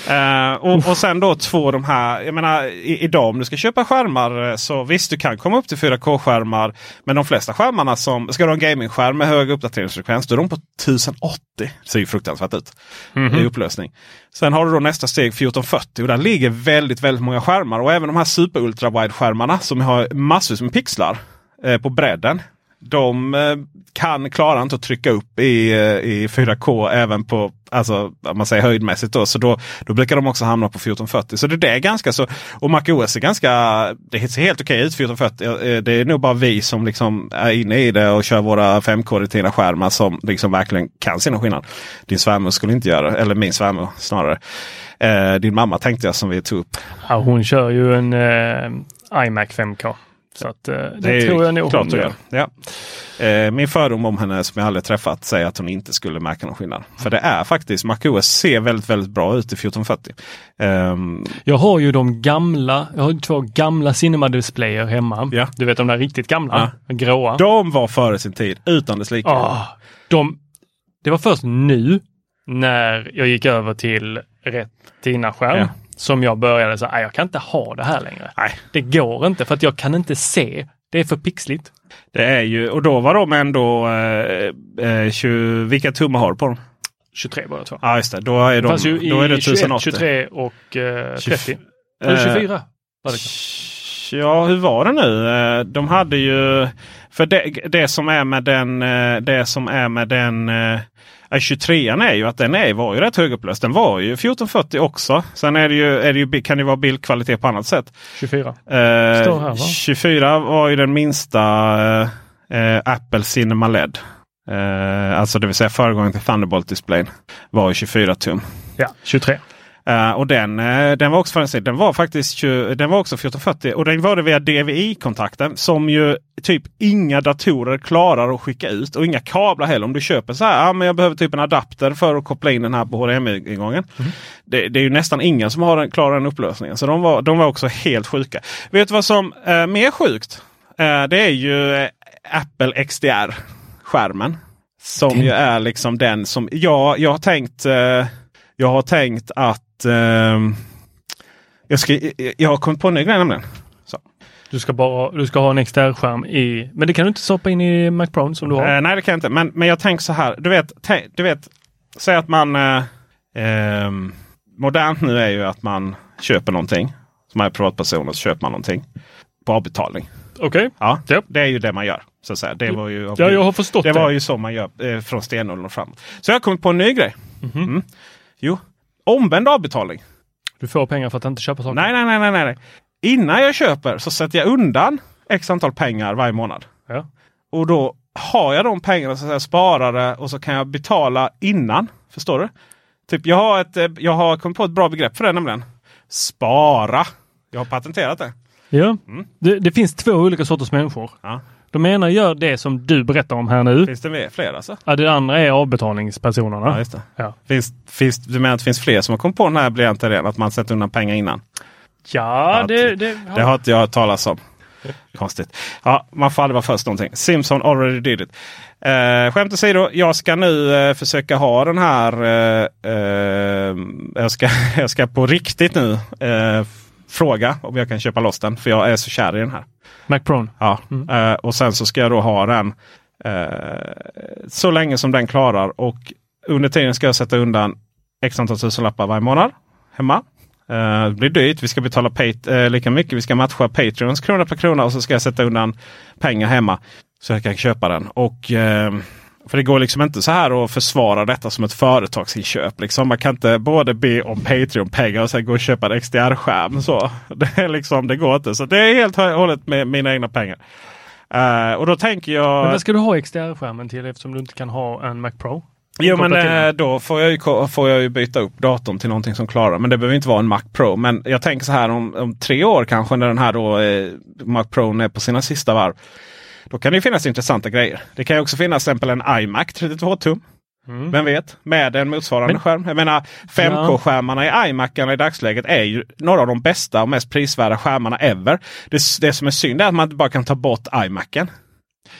Eh, och, och sen då två de här. Jag menar i, idag om du ska köpa skärmar eh, så visst du kan komma upp till 4K-skärmar. Men de flesta skärmarna som ska du ha en gamingskärm med hög uppdateringsfrekvens. Då är de på 1080. Det ser ju fruktansvärt ut i upplösning. Sen har du då nästa steg 1440 och där ligger väldigt väldigt många skärmar. Och även de här super ultra wide skärmarna som har massvis med pixlar eh, på bredden. De eh, kan klara inte att trycka upp i, i 4K även på alltså, om man säger höjdmässigt. Då, så då, då brukar de också hamna på 1440. Så det, det är ganska så. Och MacOS är ganska, det ser helt okej ut 1440. Eh, det är nog bara vi som liksom är inne i det och kör våra 5K retina skärmar som liksom verkligen kan se någon skillnad. Din svärmor skulle inte göra det, eller min svärmor snarare. Eh, din mamma tänkte jag som vi tog upp. Ja, hon kör ju en eh, iMac 5K. Så att, eh, det, är tror jag nog hon gör. Ja. Eh, min fördom om henne som jag aldrig träffat säger att hon inte skulle märka någon skillnad. För det är faktiskt, MacOS ser väldigt väldigt bra ut i 1440. Ehm, Jag har ju de gamla, jag har två gamla Cinema-displayer hemma. Ja. Du vet de där riktigt gamla, gråa. de var före sin tid utan dess like. Ah, de, det var först nu när jag gick över till Retina-skärm Ja. Som jag började säga, jag kan inte ha det här längre. Nej. Det går inte för att jag kan inte se. Det är för pixligt. Det är ju, och då var de ändå, eh, eh, 20, vilka tummar har du på dem? 23 båda två. Ja just det, då är, de, ju då är det 21, 1080. 23 och eh, 30. Tjugf- Eller eh, 24 var det. Ja, hur var det nu? Eh, De hade ju... För det, det som är med den... eh, Det som är med den... eh, 23 är ju att den är, var ju rätt högupplöst. Den var ju 1440 också. Sen är det ju, är det ju, kan det vara bildkvalitet på annat sätt. 24. Eh, här, va? 24 var ju den minsta eh, eh, Apple Cinema LED. Eh, alltså det vill säga föregångaren till Thunderbolt-displayen. Var ju 24 tum. Ja, 23. Eh, och den, eh, den var också. Den var faktiskt 20, den var också 1440 och den var det via DVI-kontakten som ju typ inga datorer klarar att skicka ut och inga kablar heller. Om du köper så här, ja, men jag behöver typ en adapter för att koppla in den här på HDMI-ingången. Det, det är ju nästan ingen som har den, klarar den upplösningen. Så de var, de var också helt sjuka. Vet du vad som är mer sjukt? Eh, det är ju eh, Apple XDR-skärmen. Som ju är liksom den som jag, jag har tänkt eh, jag har tänkt att ehm, jag, ska, jag, har kommit på en ny grej nämligen. Så. Du ska, bara, du ska ha en extern-skärm i, men det kan du inte stoppa in i Mac Pro som du har. Eh, nej det kan jag inte. Men, men jag tänker så här. Du vet, du vet säg att man eh, ehm, Modernt nu är ju att man köper någonting. Som är privatperson och så köper man någonting. På avbetalning. Okej? Ja, Ja. det är ju det man gör. Så att säga. Det var ju, Ja, jag har förstått det det. var ju så man gör eh, från stenåldern och framåt. Så jag har kommit på en ny grej. Mhm. Mm. Jo, omvänd avbetalning. Du får pengar för att inte köpa saker. Nej, nej, nej, nej, nej. Innan jag köper så sätter jag undan x antal pengar varje månad. Ja. Och då har jag de pengarna så att säga, sparade och så kan jag betala innan. Förstår du? Typ jag har, ett, eh, jag har kommit på ett bra begrepp för det nämligen. Spara. Jag har patenterat det. Ja. Det, det finns två olika sorters människor. Ja. De ena gör det som du berättar om här nu. Finns det fler alltså? Ja, det andra är avbetalningspersonerna. Ja, just det. Ja. Finns, finns, du menar att det finns fler som har kommit på den här briljanten idén? Att man sätter undan pengar innan? Ja, det, det, Det har inte jag hört talas om. Konstigt. Ja, man får aldrig vara först någonting. Simpson already did it. Eh, skämt åsido, jag ska nu eh, försöka ha den här. Eh, eh, jag, ska, (laughs) jag ska på riktigt nu eh, fråga om jag kan köpa loss den. För jag är så kär i den här. Mac Pro. Ja. Eh, och sen så ska jag då ha den eh, så länge som den klarar. Och under tiden ska jag sätta undan x antal tusenlappar varje månad hemma. Eh, det blir dyrt. Vi ska betala pat- lika mycket. Vi ska matcha Patreons krona per krona och så ska jag sätta undan pengar hemma. Så jag kan köpa den. Och för det går liksom inte så här att försvara detta som ett företagsinköp. Liksom. Man kan inte både be om Patreon-pengar och sen gå och köpa en XDR-skärm. Så. (laughs) Det, är liksom, det går inte. Så det är helt och hållet med mina egna pengar. Eh, och då tänker jag... Men vad ska du ha XDR-skärmen till eftersom du inte kan ha en Mac Pro? Jo men eh, då får jag, ju, får jag ju byta upp datorn till någonting som klarar. Men det behöver inte vara en Mac Pro. Men jag tänker så här om, om tre år kanske när den här då, eh, Mac Pro är på sina sista varv. Då kan det finnas intressanta grejer. Det kan också finnas till exempel en iMac 32 tum. Vem vet? Med en motsvarande Men- skärm. Jag menar 5K-skärmarna i iMacarna i dagsläget är ju några av de bästa och mest prisvärda skärmarna ever. Det, det som är synd är att man inte bara kan ta bort iMacen.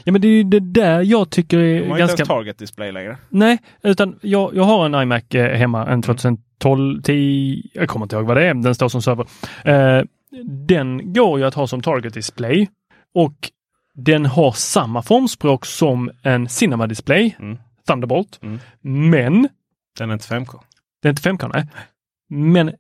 Ja men det är ju det där jag tycker De är har inte ganska... ens target display längre. Nej, utan jag, jag har en iMac eh, hemma, en 2012, 10, jag kommer inte ihåg vad det är, den står som server. Eh, den går ju att ha som target display och den har samma formspråk som en Cinema display, Mm. Thunderbolt. Mm. Men, Den är inte 5K. det är inte 5K, nej. Men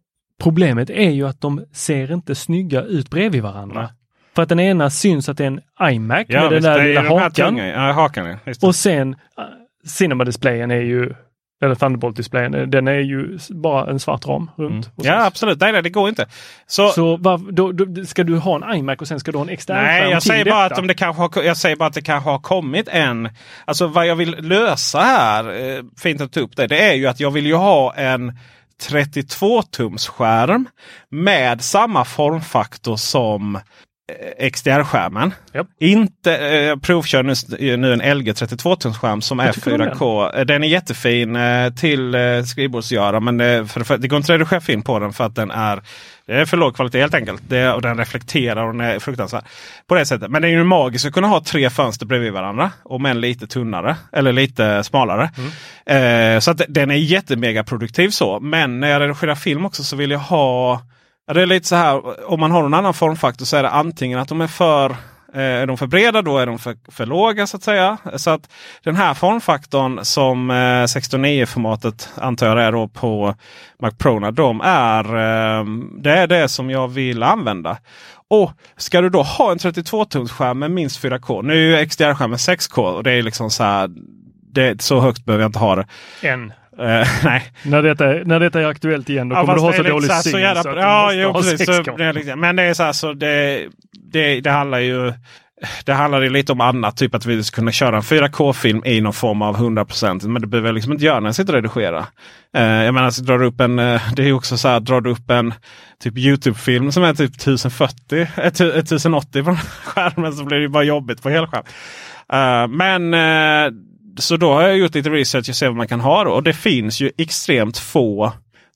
problemet är ju att de ser inte snygga ut bredvid varandra. Nej. För att den ena syns att det är en iMac Ja, med den där lilla hakan. Ja, hakan ja. Och sen uh, Cinema-displayen är ju, eller Thunderbolt-displayen, den är ju bara en svart ram runt. Och sen- Mm. Ja, absolut. Nej, nej, det går inte. Så, Så var, då, då, ska du ha en iMac och sen ska du ha en extern nej, jag säger, bara detta? att om det kanske har, jag säger bara att det kanske har kommit en... Alltså vad jag vill lösa här, eh, fint att ta upp det, det är ju att jag vill ju ha en 32-tums skärm med samma formfaktor som eh, XDR-skärmen. Japp. Inte, eh, jag provkör nu, nu en LG 32-tumsskärm som är tycker du om 4K. Eh, Den är jättefin eh, till eh, skrivbordsgöra men eh, för, för, det går inte att redigera film på den för att den är, är för låg kvalitet helt enkelt. Det, och den reflekterar och den är fruktansvärd. På det sättet. Men det är ju magiskt att kunna ha tre fönster bredvid varandra. Om än lite tunnare eller lite smalare. Eh, så att den är jättemega produktiv så. Men när jag redigerar film också så vill jag ha det är lite så här, om man har någon annan formfaktor så är det antingen att de är för eh, är de för breda då är de för, för låga så att säga. Så att den här formfaktorn som eh, 16.9-formatet antar jag är då på Mac Pro, de är, eh, det är det som jag vill använda. Och ska du då ha en 32-tums skärm med minst 4K. Nu är ju XDR-skärmen 6K och det är liksom så här. Det, så högt behöver jag inte ha det. En. Eh, (laughs) nej, När detta, är, när detta är aktuellt igen, då Ja, kommer du ha så dålig så syn så jävla, så du ja, jo, precis, så 6K. det är liksom, Men det är så här så det, det, det handlar ju det handlar ju lite om annat. Typ att vi ska kunna köra en 4K-film i någon form av 100%. Men det behöver jag liksom inte göra när jag sitter och redigerar. Eh, jag menar, så drar du upp en, eh, det är också så här, drar du upp en typ Youtube-film som är typ 1040, eh, 1080 på skärmen så blir det bara jobbigt på helskärm. Eh, men eh, så då har jag gjort lite research och ser vad man kan ha. Då. Och det finns ju extremt få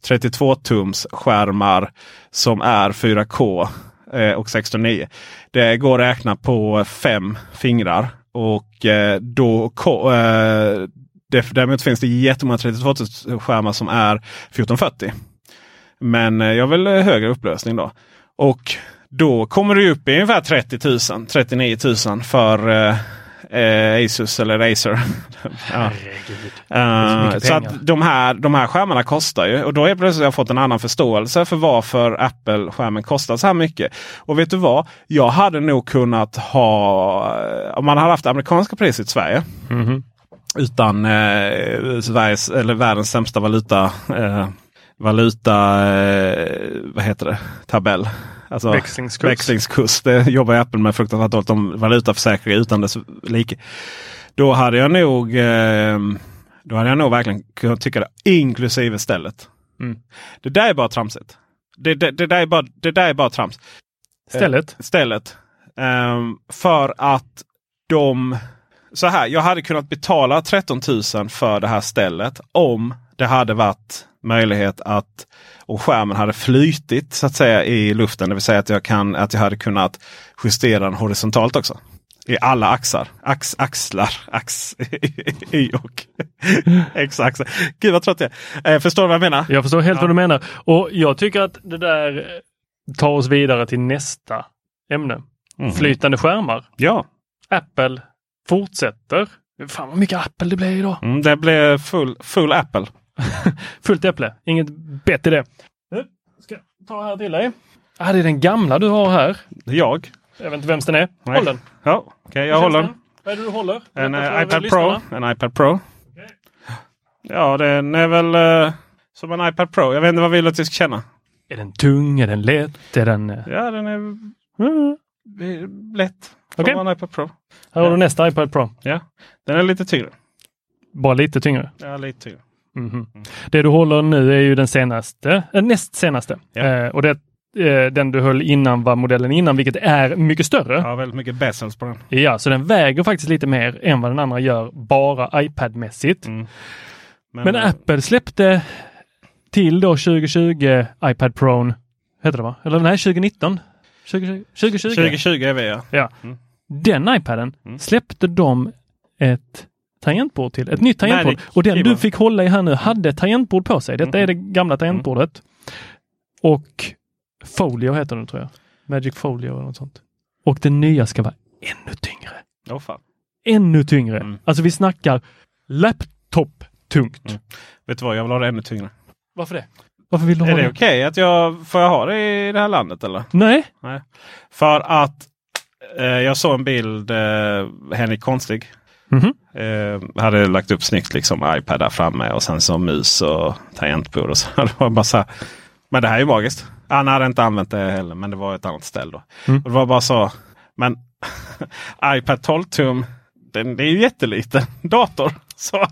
32-tums skärmar som är 4K eh, och 16.9. Det går att räkna på fem fingrar. Och eh, då eh, det, däremot finns det jättemånga 32 skärmar som är 1440. Men eh, jag vill högre upplösning då. Och då kommer du upp i ungefär 30 000, 39 000 för eh, eh, Asus eller Acer. (laughs) ja. så Uh, så att de här, de här skärmarna kostar ju. Och då är plötsligt har jag fått en annan förståelse för varför Apple-skärmen kostar så här mycket. Och vet du vad? Jag hade nog kunnat ha, om man hade haft amerikanska priset i Sverige. Mhm. Utan eh, Sveriges, eller världens sämsta valuta. Eh, valuta, eh, vad heter det, tabell. Alltså, Växlingskurs. växlingskurs. Det jobbar Apple med fruktansvärt dåligt om valutaförsäkring utan dess like. Då hade jag nog eh, då hade jag nog verkligen kunnat tycka det. Inklusive stället. Mm. Det där är bara tramsigt. Det, det, det, där är bara, det där är bara trams. Stället. Stället. Ehm, för att de... Så här, jag hade kunnat betala 13 000 för det här stället om det hade varit möjlighet att om skärmen hade flytit så att säga i luften. Det vill säga att jag, kan, att jag hade kunnat justera den horisontalt också. I alla axar. Ax, axlar. Ax, (laughs) y och (laughs) x-axlar. Gud vad trött jag är. Eh, förstår du vad jag menar? Jag förstår helt Ja. vad du menar. Och jag tycker att det där tar oss vidare till nästa ämne. Mhm. Flytande skärmar. Ja, Apple fortsätter. Fan vad mycket Apple det blev idag. mm, det blev full, full Apple. (laughs) Fullt äpple. Inget bett i det. Nu ska jag ta här till dig. Ah, det är den gamla du har här. Jag. Jag vet inte vems den är. Nej. Håll den. Ja, okej, jag håller. den? Vad är det du håller? En för iPad. Pro. En iPad Pro. Ja, den är väl eh, som en iPad Pro. Jag vet inte vad vill du att jag ska känna? Är den tung? Är den lätt? Är den... eh, Ja, den är Mm. lätt. Okej. en iPad Pro. Här har du nästa iPad Pro. Ja, den är lite tyngre. Bara lite tyngre. Ja, lite tyngre. Mhm. Det du håller nu är ju den senaste, äh, näst senaste. Ja. Eh, och det, eh, den du höll innan var modellen innan, vilket är mycket större. Har väldigt mycket bezels på den. Ja, så den väger faktiskt lite mer än vad den andra gör, bara iPad-mässigt. Mm. Men eh, Apple släppte till då 2020 iPad Pro, heter det va? Eller nej, 2019? 2020? 2020. 2020 är vi ja. Ja. Mm. Den iPaden Mm. släppte de ett tangentbord till, ett nytt tangentbord. Magic Och den du keyboard. fick hålla i här nu hade ett tangentbord på sig. Detta är det gamla tangentbordet. Och Folio heter den tror jag. Magic Folio eller något sånt. Och den nya ska vara ännu tyngre. Åh fan. Ännu tyngre. Mm. Alltså vi snackar laptop-tungt. Mm. Vet du vad, jag vill ha det ännu tyngre. Varför det? Varför vill du Är ha det det? okej att jag får jag ha det i det här landet eller? Nej. Nej. För att eh, jag såg en bild, eh, Henrik Konstig. Mhm. Eh, hade lagt upp snyggt liksom iPad där framme och sen så mus och tangentbord och så. (laughs) Det var bara så här, men det här är ju magiskt. Han hade inte använt det heller men det var ett annat ställe då. Mm. Det var bara så. Men (laughs) iPad 12 tum, den, det är ju jätteliten (laughs) dator. Så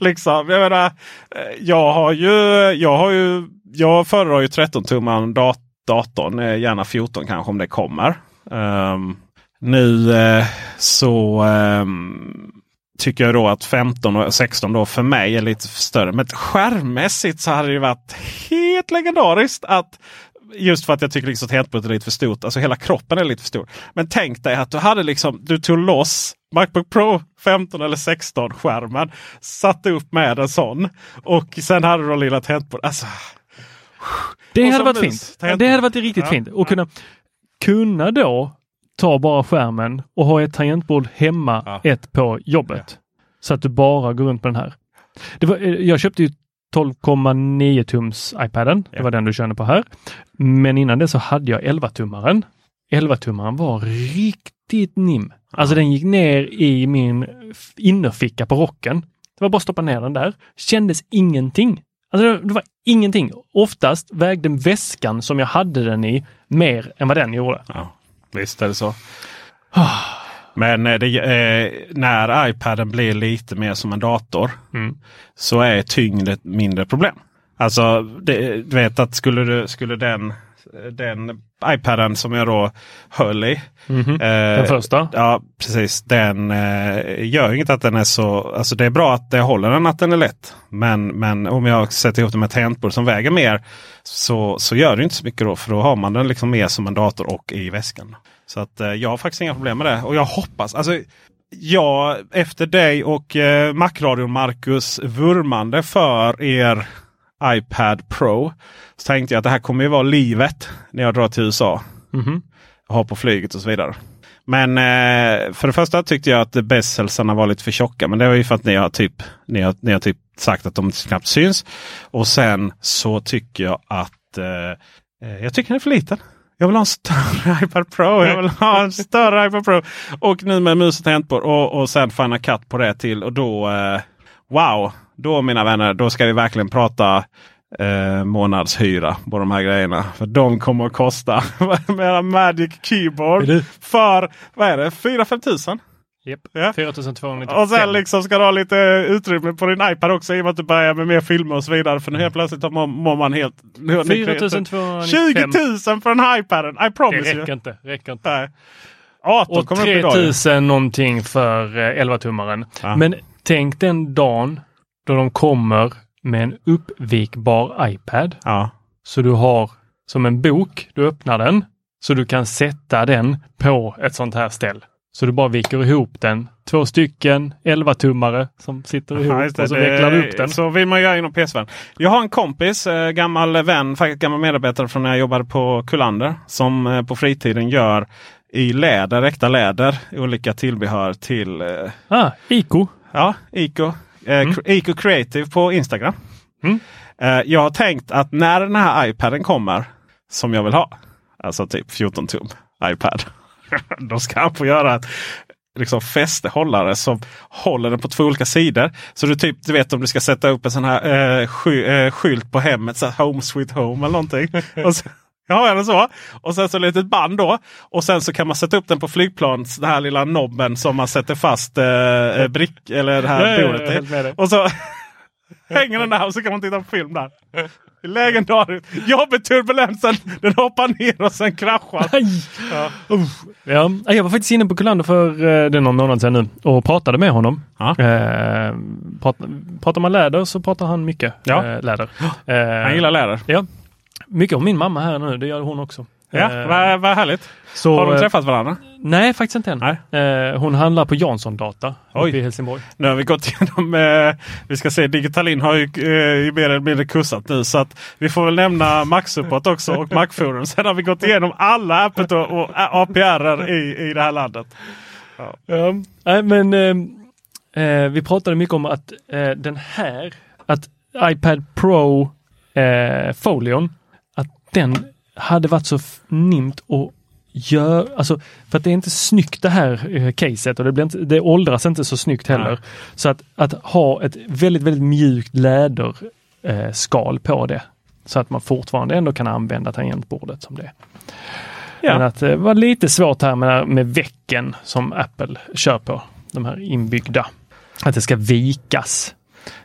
liksom, jag menar, eh, jag har ju, jag har ju, jag föredrar ju 13 tummar dat datorn, eh, gärna 14 kanske om det kommer. Ehm, nu eh, så ehm, tycker jag då att 15 och 16 då för mig är lite större. Men skärmmässigt så hade det varit helt legendariskt att Just för att jag tycker liksom att tangentbordet är lite för stort. Alltså hela kroppen är lite för stor. Men tänk dig att du hade liksom, du tog loss Macbook Pro 15 eller 16 skärmen. Satte upp med en sån. Och sen hade du då lilla tangentbordet. Alltså, Det hade varit mus, fint. Det hade varit riktigt Ja. fint. Och kunna, kunna då ta bara skärmen och ha ett tangentbord hemma, Ja. ett på jobbet. Så att du bara går runt på den här. Det var, eh, jag köpte ju 12,9 tums iPaden. Det Ja. var den du körde på här. Men innan det så hade jag 11-tummaren. 11-tummaren var riktigt nim. Alltså den gick ner i min innerficka på rocken. Det var bara att stoppa ner den där. Kändes ingenting. Alltså det, det var ingenting. Oftast vägde väskan som jag hade den i mer än vad den gjorde. Ja, visst är det så. Men eh, det, eh, när iPaden blir lite mer som en dator Mm. så är tyngd ett mindre problem. Alltså det, du vet att skulle, du, skulle den, den iPaden som jag då höll i. Mhm. eh, Den första? Ja precis. Den eh, gör inget att den är så. Alltså det är bra att det håller den att den är lätt. Men, men om jag sätter ihop den med tangentbord som väger mer. Så, så gör det inte så mycket då. För då har man den liksom mer som en dator och i väskan. Så att eh, jag har faktiskt inga problem med det. Och jag hoppas. Alltså, jag efter dig och eh, Macradion Marcus vurmande för er iPad Pro. Så tänkte jag att det här kommer ju vara livet när jag drar till USA. Mhm. Ha på flyget och så vidare. Men eh, för det första tyckte jag att bezelsarna var lite för tjocka. Men det var ju för att ni har typ, ni har, ni har typ sagt att de knappt syns. Och sen så tycker jag att eh, eh, jag tycker den är för liten. Jag vill ha en större (laughs) iPad Pro. Jag vill ha en större iPad Pro. Och nu med mus och tangentbord och, och sen Final Cut på det till. Och då, eh, wow, då mina vänner, då ska vi verkligen prata eh, månadshyra på de här grejerna. För de kommer att kosta (laughs) med Magic Keyboard det? för vad är det, 4-5 tusen? Japp. Ja. 4295. Och sen liksom ska du ha lite utrymme på din iPad också i och med att du börjar med mer filmer och så vidare. För nu helt plötsligt mår, man helt... 4295. 20 000 för här iPaden! I Det promise you! räcker inte. Räcker inte. Nej. 18 Och kommer upp idag. ju. 3000 någonting för eh, 11-tummaren. Ja. Men tänk den dagen då de kommer med en uppvikbar iPad. Ja. Så du har som en bok, du öppnar den så du kan sätta den på ett sånt här ställ. Så du bara viker ihop den. Två stycken 11-tummare som sitter ihop just det. och så vecklar du upp den. Så vill man göra inom PS-världen. Jag har en kompis, eh, gammal vän, faktiskt gammal medarbetare från när jag jobbade på Kullander. Som eh, på fritiden gör i läder, äkta läder, olika tillbehör till eh, Ah, Iko. Ja, Ico. Eh, Ico Creative på Instagram. Mm. Eh, jag har tänkt att när den här iPaden kommer som jag vill ha. Alltså typ 14 tum iPad. (laughs) Då ska han få göra ett liksom fästehållare som håller den på två olika sidor. Så du typ, du vet om du ska sätta upp en sån här eh, sky, eh, skylt på hemmet. Så här, home sweet home eller någonting. (laughs) Och så, jag har den så. Och sen så ett litet band då. Och sen så kan man sätta upp den på flygplans. Den här lilla nobben som man sätter fast eh, eh, brick eller det här Ja, ja, ja, bordet i. Och så (laughs) hänger den där och så kan man titta på film där. Legendariskt! Jobbig turbulensen, den hoppar ner och sen kraschar. Aj. Ja, jag var faktiskt inne på Kullander för eh, det är någon månad sedan nu och pratade med honom. Ja. Eh, prat, pratar man läder så pratar han mycket Ja. eh, läder. Han gillar läder. Ja, mycket om min mamma här nu. Det gör hon också. Ja, Eh, vad, vad härligt. så, Har de eh, träffat varandra? Nej, faktiskt inte än. Eh, hon handlar på Jansson Data Oj. uppe i Helsingborg. Nu har vi gått igenom, eh, vi ska se, Digitalin har ju eh, mer eller mindre kursat nu så att vi får väl nämna Mac-support också och Macforum. Sen har vi gått igenom alla appet och, och APR i, i det här landet. Ja. Nej, men eh, eh, vi pratade mycket om att den här, att iPad Pro folion, den hade varit så nimt och gör, alltså för att det är inte snyggt det här eh, caset och det, blir inte, det åldras inte så snyggt heller. Nej. Så att, att ha ett väldigt, väldigt mjukt läder eh, skal på det så att man fortfarande ändå kan använda tangentbordet som det. Ja. Men att det var lite svårt här med, med väcken som Apple kör på. De här inbyggda. Att det ska vikas.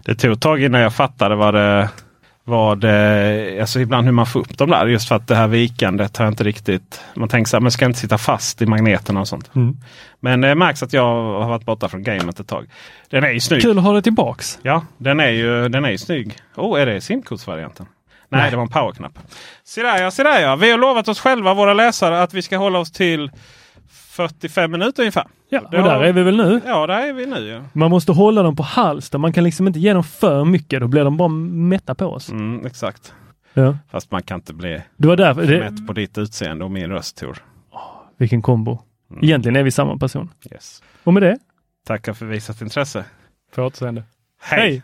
Det tog ett tag innan jag fattade vad det vad det, alltså ibland hur man får upp dem där. Just för att det här vikandet har jag inte riktigt. Man tänker så här, men ska inte sitta fast i magneterna och sånt. Mm. Men det märks att jag har varit borta från gamet ett tag. Den är ju snygg. Kul att ha det tillbaks. Ja, den är ju, den är ju snygg. Oh, är det simkortsvarianten? Nej, Nej. det var en powerknapp. Se där ja, se där ja. Vi har lovat oss själva, våra läsare, att vi ska hålla oss till 45 minuter ungefär. Ja, och där är vi väl nu. Ja, där är vi nu. Ja. Man måste hålla dem på halster. Man kan liksom inte ge dem för mycket. Då blir de bara mätta på oss. Mm, exakt. Ja. Fast man kan inte bli Det var därför. Det, mätt på ditt utseende och min röst Tor. vilken kombo. Egentligen är vi samma person. Yes. Och med det, Tackar för visat intresse. på återseende. Hej! Hej!